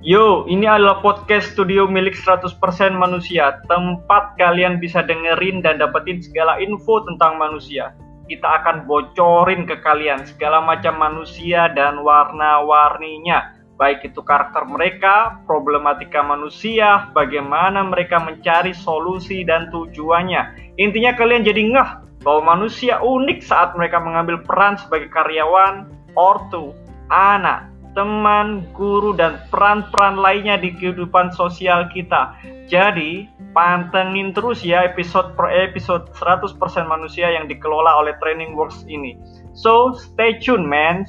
Yo, ini adalah podcast studio milik 100% manusia, tempat kalian bisa dengerin dan dapetin segala info tentang manusia. Kita akan bocorin ke kalian segala macam manusia dan warna-warninya, baik itu karakter mereka, problematika manusia, bagaimana mereka mencari solusi dan tujuannya. Intinya kalian jadi ngeh bahwa manusia unik saat mereka mengambil peran sebagai karyawan, ortu, anak, teman, guru, dan peran-peran lainnya di kehidupan sosial kita. Jadi, pantengin terus ya episode per episode 100% manusia yang dikelola oleh Training Works ini. So, stay tuned, man.